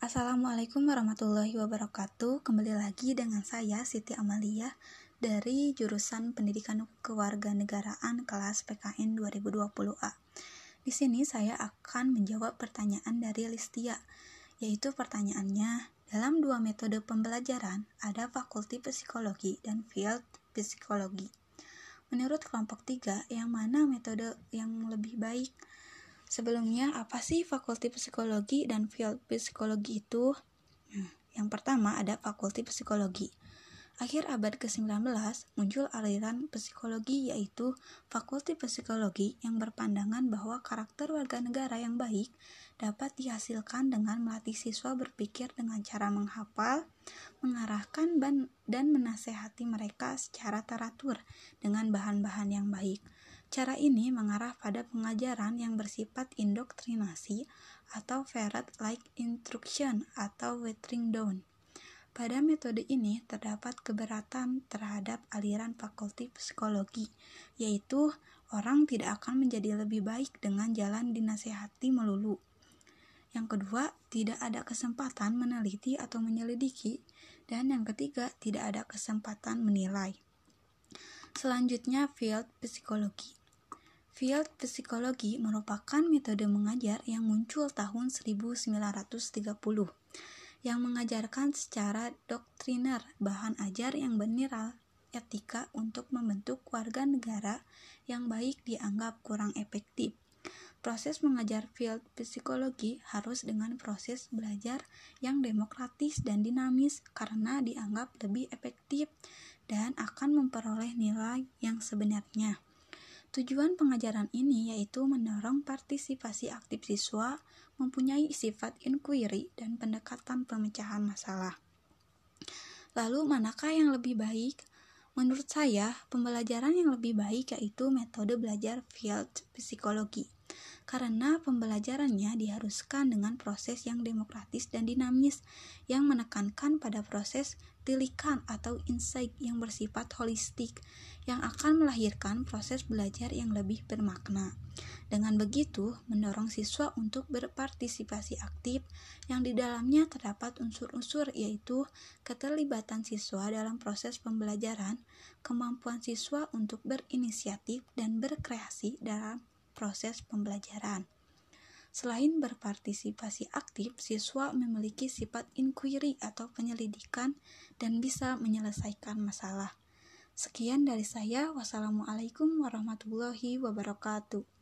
Assalamualaikum warahmatullahi wabarakatuh. Kembali lagi dengan saya Siti Amalia dari jurusan Pendidikan Kewarganegaraan kelas PKN 2020A. Di sini saya akan menjawab pertanyaan dari Listia, yaitu pertanyaannya, dalam dua metode pembelajaran ada fakulti psikologi dan field psikologi. Menurut kelompok 3, yang mana metode yang lebih baik? Sebelumnya, apa sih fakulti psikologi dan field psikologi itu? Nah, yang pertama ada fakulti psikologi. Akhir abad ke-19 muncul aliran psikologi yaitu fakulti psikologi yang berpandangan bahwa karakter warga negara yang baik dapat dihasilkan dengan melatih siswa berpikir dengan cara menghafal, mengarahkan dan menasehati mereka secara teratur dengan bahan-bahan yang baik. Cara ini mengarah pada pengajaran yang bersifat indoktrinasi atau ferret like instruction atau watering down. Pada metode ini terdapat keberatan terhadap aliran fakulti psikologi, yaitu orang tidak akan menjadi lebih baik dengan jalan dinasehati melulu. Yang kedua, tidak ada kesempatan meneliti atau menyelidiki, dan yang ketiga, tidak ada kesempatan menilai. Selanjutnya, field psikologi. Field psikologi merupakan metode mengajar yang muncul tahun 1930 yang mengajarkan secara doktriner bahan ajar yang benar etika untuk membentuk warga negara yang baik dianggap kurang efektif. Proses mengajar field psikologi harus dengan proses belajar yang demokratis dan dinamis karena dianggap lebih efektif dan akan memperoleh nilai yang sebenarnya. Tujuan pengajaran ini yaitu mendorong partisipasi aktif siswa, mempunyai sifat inquiry dan pendekatan pemecahan masalah. Lalu, manakah yang lebih baik? Menurut saya, pembelajaran yang lebih baik yaitu metode belajar field psikologi karena pembelajarannya diharuskan dengan proses yang demokratis dan dinamis yang menekankan pada proses tilikan atau insight yang bersifat holistik yang akan melahirkan proses belajar yang lebih bermakna. Dengan begitu, mendorong siswa untuk berpartisipasi aktif yang di dalamnya terdapat unsur-unsur yaitu keterlibatan siswa dalam proses pembelajaran, kemampuan siswa untuk berinisiatif dan berkreasi dalam proses pembelajaran. Selain berpartisipasi aktif, siswa memiliki sifat inquiry atau penyelidikan dan bisa menyelesaikan masalah. Sekian dari saya. Wassalamualaikum warahmatullahi wabarakatuh.